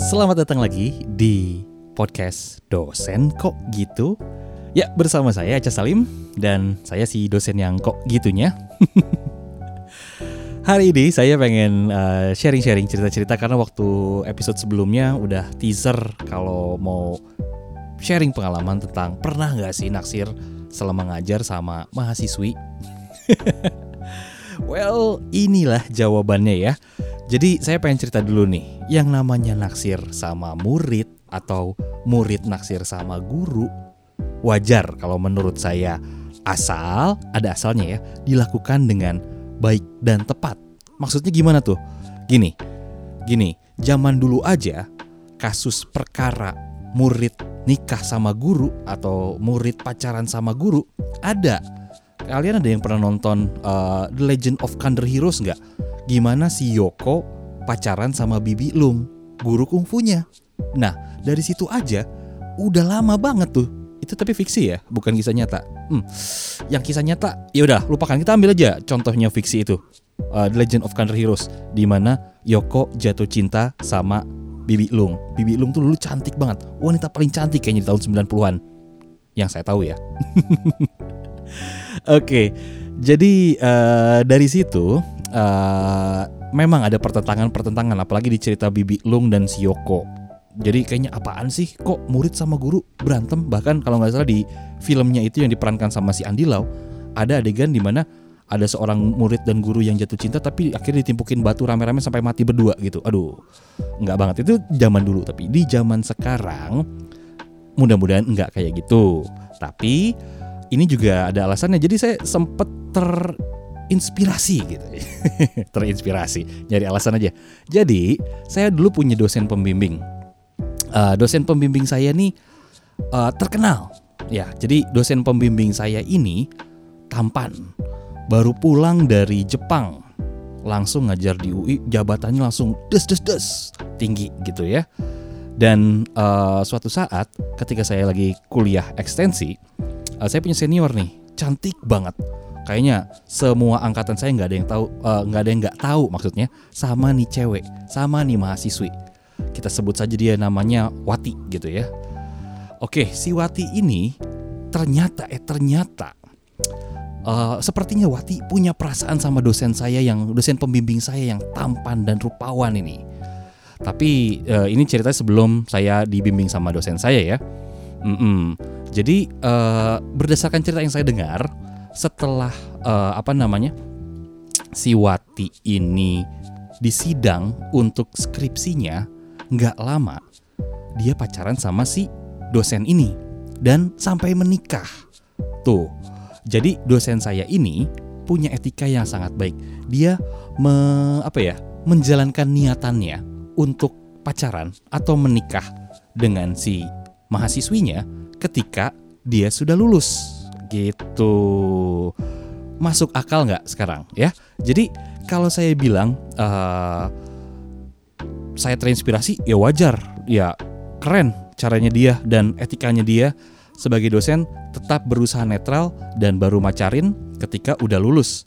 Selamat datang lagi di podcast dosen kok gitu? Ya bersama saya Aca Salim dan saya si dosen yang kok gitunya. Hari ini saya pengen uh, sharing-sharing cerita-cerita karena waktu episode sebelumnya udah teaser kalau mau sharing pengalaman tentang pernah nggak sih naksir selama ngajar sama mahasiswi? Well, inilah jawabannya ya. Jadi saya pengen cerita dulu nih, yang namanya naksir sama murid atau murid naksir sama guru wajar kalau menurut saya asal ada asalnya ya dilakukan dengan baik dan tepat. Maksudnya gimana tuh? Gini, gini, zaman dulu aja kasus perkara murid nikah sama guru atau murid pacaran sama guru ada kalian ada yang pernah nonton uh, The Legend of Thunder Heroes nggak? Gimana si Yoko pacaran sama Bibi Lung, guru kungfunya. Nah, dari situ aja udah lama banget tuh. Itu tapi fiksi ya, bukan kisah nyata. Hmm, yang kisah nyata, ya udah lupakan. Kita ambil aja contohnya fiksi itu. Uh, The Legend of Thunder Heroes di mana Yoko jatuh cinta sama Bibi Lung. Bibi Lung tuh dulu cantik banget, wanita paling cantik kayaknya di tahun 90-an. Yang saya tahu ya. Oke, jadi uh, dari situ uh, memang ada pertentangan-pertentangan, apalagi di cerita Bibi Lung dan si Yoko. Jadi kayaknya apaan sih kok murid sama guru berantem? Bahkan kalau nggak salah di filmnya itu yang diperankan sama si Andi Lau, ada adegan di mana ada seorang murid dan guru yang jatuh cinta tapi akhirnya ditimpukin batu rame-rame sampai mati berdua gitu. Aduh, nggak banget itu zaman dulu tapi di zaman sekarang mudah-mudahan nggak kayak gitu. Tapi ini juga ada alasannya. Jadi saya sempat terinspirasi gitu. terinspirasi. Nyari alasan aja. Jadi, saya dulu punya dosen pembimbing. Uh, dosen pembimbing saya nih uh, terkenal. Ya, jadi dosen pembimbing saya ini tampan. Baru pulang dari Jepang. Langsung ngajar di UI, jabatannya langsung des des des tinggi gitu ya. Dan uh, suatu saat ketika saya lagi kuliah ekstensi, uh, saya punya senior nih, cantik banget. Kayaknya semua angkatan saya nggak ada yang tahu, eh, nggak uh, ada yang nggak tahu maksudnya sama nih cewek, sama nih mahasiswi. Kita sebut saja dia namanya Wati gitu ya. Oke, si Wati ini ternyata eh ternyata uh, sepertinya Wati punya perasaan sama dosen saya yang dosen pembimbing saya yang tampan dan rupawan ini. Tapi uh, ini ceritanya sebelum saya dibimbing sama dosen saya ya. Mm -mm. Jadi uh, berdasarkan cerita yang saya dengar, setelah uh, apa namanya si Wati ini disidang untuk skripsinya, nggak lama dia pacaran sama si dosen ini dan sampai menikah. Tuh, jadi dosen saya ini punya etika yang sangat baik. Dia me, apa ya menjalankan niatannya untuk pacaran atau menikah dengan si mahasiswinya ketika dia sudah lulus gitu. Masuk akal nggak sekarang ya? Jadi kalau saya bilang uh, saya terinspirasi ya wajar. Ya keren caranya dia dan etikanya dia sebagai dosen tetap berusaha netral dan baru macarin ketika udah lulus.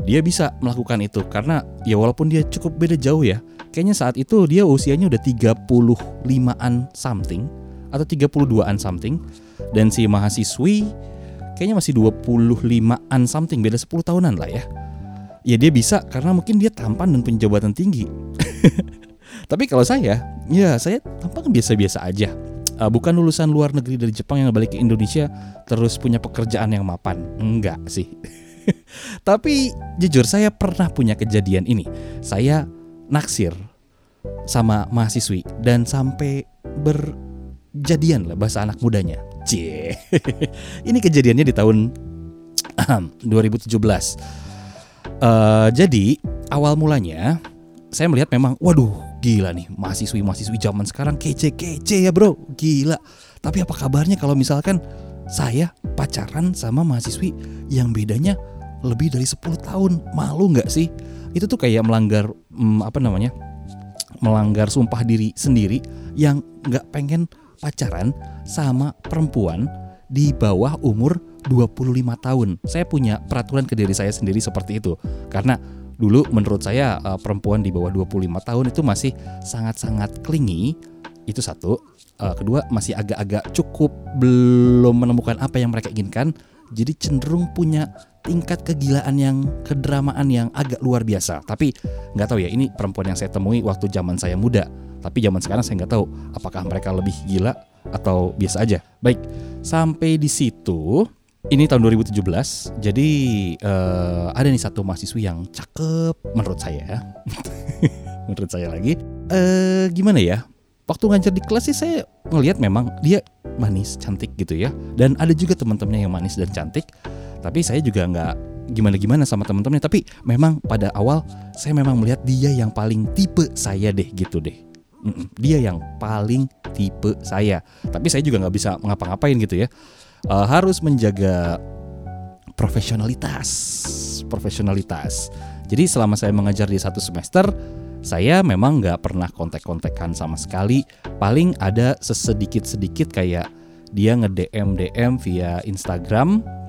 Dia bisa melakukan itu karena ya walaupun dia cukup beda jauh ya kayaknya saat itu dia usianya udah 35an something atau 32-an something. Dan si mahasiswi kayaknya masih 25-an something beda 10 tahunan lah ya. Ya dia bisa karena mungkin dia tampan dan punya jabatan tinggi. Tapi kalau saya ya saya tampak biasa-biasa aja. Uh, bukan lulusan luar negeri dari Jepang yang balik ke Indonesia terus punya pekerjaan yang mapan. Enggak sih. Tapi jujur saya pernah punya kejadian ini. Saya naksir sama mahasiswi dan sampai ber jadian lah bahasa anak mudanya. Cie. Ini kejadiannya di tahun 2017. Uh, jadi awal mulanya saya melihat memang waduh gila nih mahasiswi-mahasiswi zaman sekarang kece-kece ya bro gila tapi apa kabarnya kalau misalkan saya pacaran sama mahasiswi yang bedanya lebih dari 10 tahun malu nggak sih itu tuh kayak melanggar hmm, apa namanya melanggar sumpah diri sendiri yang nggak pengen pacaran sama perempuan di bawah umur 25 tahun. Saya punya peraturan ke diri saya sendiri seperti itu. Karena dulu menurut saya uh, perempuan di bawah 25 tahun itu masih sangat-sangat klingi itu satu uh, kedua masih agak-agak cukup belum menemukan apa yang mereka inginkan jadi cenderung punya tingkat kegilaan yang kedramaan yang agak luar biasa. Tapi nggak tahu ya ini perempuan yang saya temui waktu zaman saya muda. Tapi zaman sekarang saya nggak tahu apakah mereka lebih gila atau biasa aja. Baik sampai di situ ini tahun 2017 jadi uh, ada nih satu mahasiswi yang cakep menurut saya menurut saya lagi. Uh, gimana ya waktu ngajar di kelas sih saya ngelihat memang dia manis cantik gitu ya. Dan ada juga teman-temannya yang manis dan cantik tapi saya juga nggak gimana-gimana sama teman-temannya. Tapi memang pada awal saya memang melihat dia yang paling tipe saya deh gitu deh. Dia yang paling tipe saya. Tapi saya juga nggak bisa ngapa-ngapain gitu ya. Uh, harus menjaga profesionalitas. Profesionalitas. Jadi selama saya mengajar di satu semester saya memang nggak pernah kontak-kontakan sama sekali. Paling ada sesedikit-sedikit kayak dia nge-DM DM via Instagram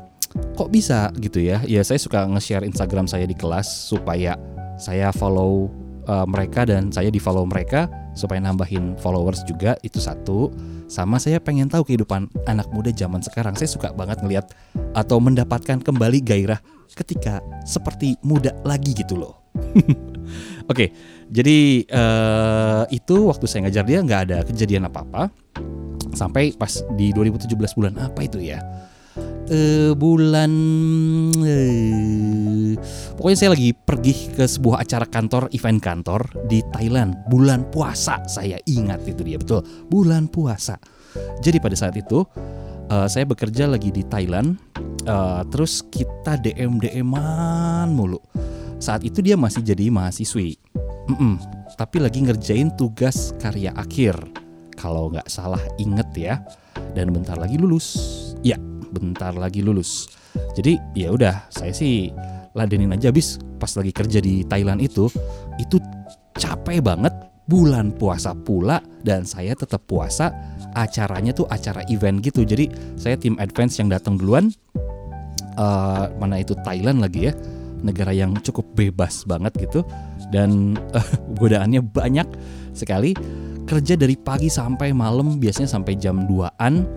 kok bisa gitu ya? Ya saya suka nge-share Instagram saya di kelas supaya saya follow uh, mereka dan saya di follow mereka supaya nambahin followers juga itu satu. Sama saya pengen tahu kehidupan anak muda zaman sekarang. Saya suka banget ngelihat atau mendapatkan kembali gairah ketika seperti muda lagi gitu loh. Oke jadi uh, itu waktu saya ngajar dia nggak ada kejadian apa apa sampai pas di 2017 bulan apa itu ya uh, bulan uh, pokoknya saya lagi pergi ke sebuah acara kantor event kantor di Thailand. Bulan puasa saya ingat itu dia betul. Bulan puasa. Jadi pada saat itu uh, saya bekerja lagi di Thailand uh, terus kita DM DMan mulu. Saat itu dia masih jadi mahasiswi. Mm -mm, tapi lagi ngerjain tugas karya akhir. Kalau nggak salah inget ya. Dan bentar lagi lulus. Ya bentar lagi lulus. Jadi ya udah saya sih ladenin aja bis pas lagi kerja di Thailand itu itu capek banget. Bulan puasa pula dan saya tetap puasa. Acaranya tuh acara event gitu. Jadi saya tim advance yang datang duluan. Uh, mana itu Thailand lagi ya. Negara yang cukup bebas banget gitu. Dan uh, godaannya banyak sekali. Kerja dari pagi sampai malam biasanya sampai jam 2an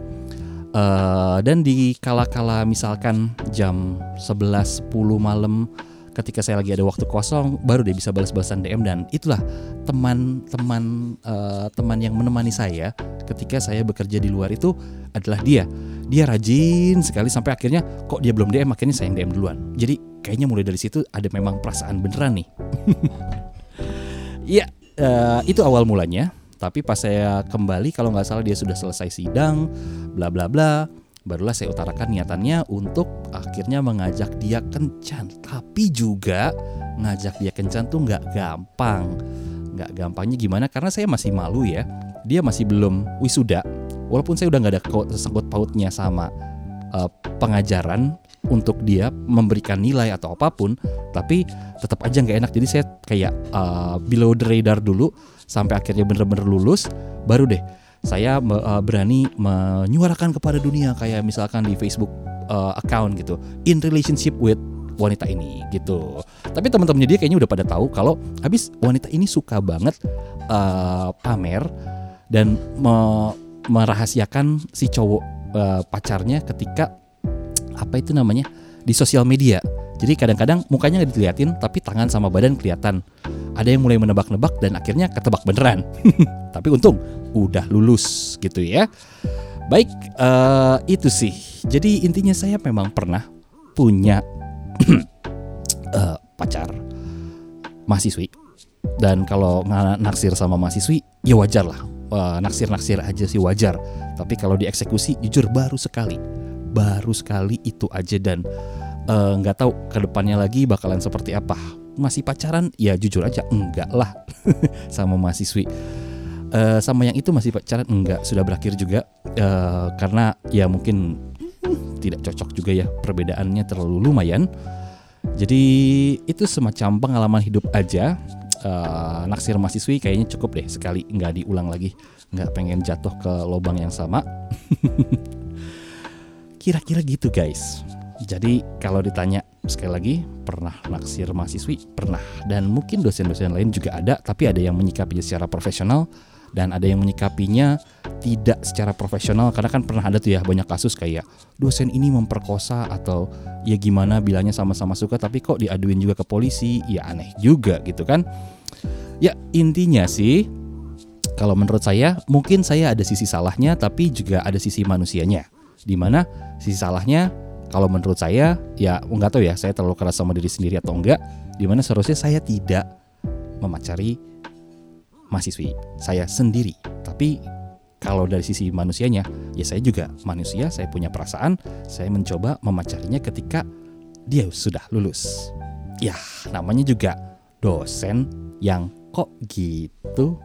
Uh, dan di kala-kala misalkan jam 11.10 malam ketika saya lagi ada waktu kosong baru dia bisa balas-balasan DM dan itulah teman-teman uh, teman yang menemani saya ketika saya bekerja di luar itu adalah dia. Dia rajin sekali sampai akhirnya kok dia belum DM akhirnya saya yang DM duluan. Jadi kayaknya mulai dari situ ada memang perasaan beneran nih. ya uh, itu awal mulanya tapi pas saya kembali kalau nggak salah dia sudah selesai sidang bla bla bla barulah saya utarakan niatannya untuk akhirnya mengajak dia kencan. Tapi juga ngajak dia kencan tuh nggak gampang. Nggak gampangnya gimana? Karena saya masih malu ya. Dia masih belum wisuda. Walaupun saya udah nggak ada sangkut pautnya sama uh, pengajaran untuk dia memberikan nilai atau apa pun tapi tetap aja nggak enak. Jadi saya kayak uh, below the radar dulu sampai akhirnya bener-bener lulus baru deh saya uh, berani menyuarakan kepada dunia kayak misalkan di Facebook uh, account gitu in relationship with wanita ini gitu tapi teman-temannya dia kayaknya udah pada tahu kalau habis wanita ini suka banget uh, pamer dan me merahasiakan si cowok uh, pacarnya ketika apa itu namanya di sosial media. Jadi kadang-kadang mukanya nggak diliatin tapi tangan sama badan kelihatan. Ada yang mulai menebak-nebak dan akhirnya ketebak beneran. tapi untung udah lulus gitu ya. Baik, uh, itu sih. Jadi intinya saya memang pernah punya uh, pacar mahasiswi. Dan kalau naksir sama mahasiswi, ya wajar lah. Uh, naksir-naksir aja sih wajar. Tapi kalau dieksekusi, jujur baru sekali baru sekali itu aja dan nggak uh, tahu ke depannya lagi bakalan seperti apa masih pacaran? Ya jujur aja enggak lah. Sama mahasiswi. Uh, sama yang itu masih pacaran? Enggak. Sudah berakhir juga. Uh, karena ya mungkin tidak cocok juga ya. Perbedaannya terlalu lumayan. Jadi itu semacam pengalaman hidup aja. Uh, naksir mahasiswi kayaknya cukup deh. Sekali nggak diulang lagi. Nggak pengen jatuh ke lubang yang sama. Kira-kira gitu guys. Jadi kalau ditanya sekali lagi pernah naksir mahasiswi? Pernah. Dan mungkin dosen-dosen lain juga ada tapi ada yang menyikapinya secara profesional dan ada yang menyikapinya tidak secara profesional karena kan pernah ada tuh ya banyak kasus kayak dosen ini memperkosa atau ya gimana bilangnya sama-sama suka tapi kok diaduin juga ke polisi? Ya aneh juga gitu kan. Ya intinya sih kalau menurut saya mungkin saya ada sisi salahnya tapi juga ada sisi manusianya. Di mana sisi salahnya kalau menurut saya ya nggak tahu ya saya terlalu keras sama diri sendiri atau enggak. Di mana seharusnya saya tidak memacari mahasiswi saya sendiri. Tapi kalau dari sisi manusianya ya saya juga manusia saya punya perasaan saya mencoba memacarinya ketika dia sudah lulus. Ya namanya juga dosen yang kok gitu